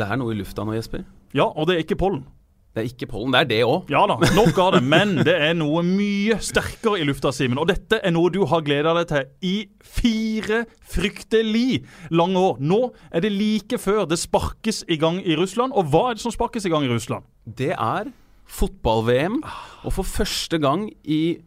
Det er noe i lufta nå, Jesper. Ja, og det er ikke pollen. Det er ikke pollen, det er det òg. Ja da, nok av det, men det er noe mye sterkere i lufta, Simen. Og dette er noe du har gleda deg til i fire fryktelig lange år. Nå er det like før det sparkes i gang i Russland. Og hva er det som sparkes i gang i Russland? Det er fotball-VM. Og for første gang i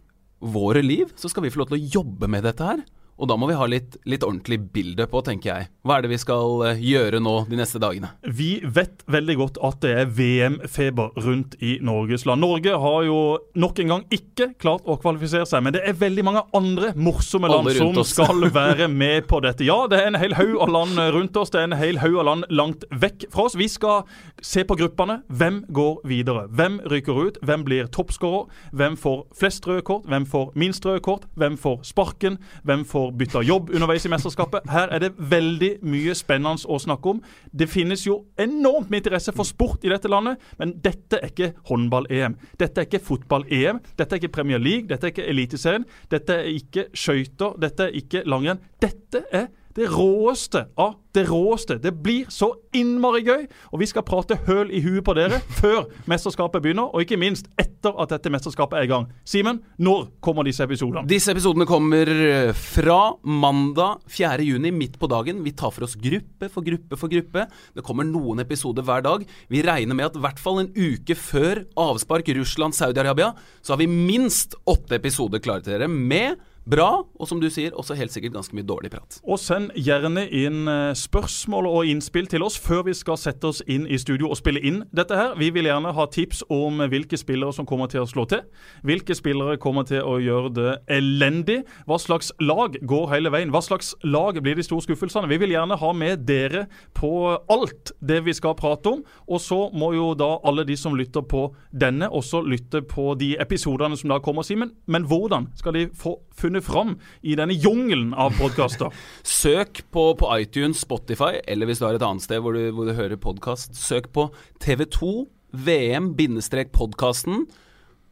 våre liv så skal vi få lov til å jobbe med dette her. Og da må vi ha litt, litt ordentlig bilde på, tenker jeg. Hva er det vi skal eh, gjøre nå de neste dagene? Vi vet veldig godt at det er VM-feber rundt i Norges land. Norge har jo nok en gang ikke klart å kvalifisere seg, men det er veldig mange andre morsomme land som skal være med på dette. Ja, det er en hel haug av land rundt oss, det er en hel haug av land langt vekk fra oss. Vi skal se på gruppene. Hvem går videre? Hvem ryker ut? Hvem blir toppskårer? Hvem får flest røde kort? Hvem får minst røde kort? Hvem får sparken? Hvem får bytta jobb underveis i mesterskapet. Her er det veldig mye spennende å snakke om. Det finnes jo enormt med interesse for sport i dette landet, men dette er ikke håndball-EM. Dette er ikke fotball-EM. Dette er ikke Premier League, dette er ikke Eliteserien. Dette er ikke skøyter, dette er ikke langrenn. Dette er det råeste av det råeste. Det blir så innmari gøy, og vi skal prate høl i huet på dere før mesterskapet begynner, og ikke minst etter at dette mesterskapet er i gang. Simen, når kommer disse episodene? Disse episodene kommer eh, fra mandag 4. juni, midt på dagen. Vi tar for oss gruppe for gruppe for gruppe. Det kommer noen episoder hver dag. Vi regner med at i hvert fall en uke før avspark Russland-Saudi-Arabia, så har vi minst åtte episoder klare til dere med bra, og som du sier, også helt sikkert ganske mye dårlig prat. Og send gjerne inn eh, spørsmål og innspill til oss før vi skal sette oss inn i studio og spille inn dette her. Vi vil gjerne ha tips om hvilke spillere som kommer til å slå til. Hvilke spillere kommer til å gjøre det elendig. Hva slags lag går hele veien. Hva slags lag blir de store skuffelsene. Vi vil gjerne ha med dere på alt det vi skal prate om. Og så må jo da alle de som lytter på denne, også lytte på de episodene som da kommer, Simen. Men hvordan skal de få funnet fram i denne jungelen av podkaster? søk på, på, iTunes, Spotify, eller hvis du har et annet sted hvor du, hvor du hører podkast, søk på TV2 VM-podkasten,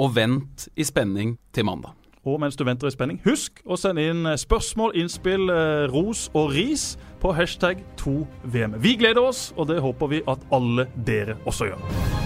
og vent i spenning til mandag. Og mens du venter i spenning, husk å sende inn spørsmål, innspill, eh, ros og ris på hashtag 2VM. Vi gleder oss, og det håper vi at alle dere også gjør.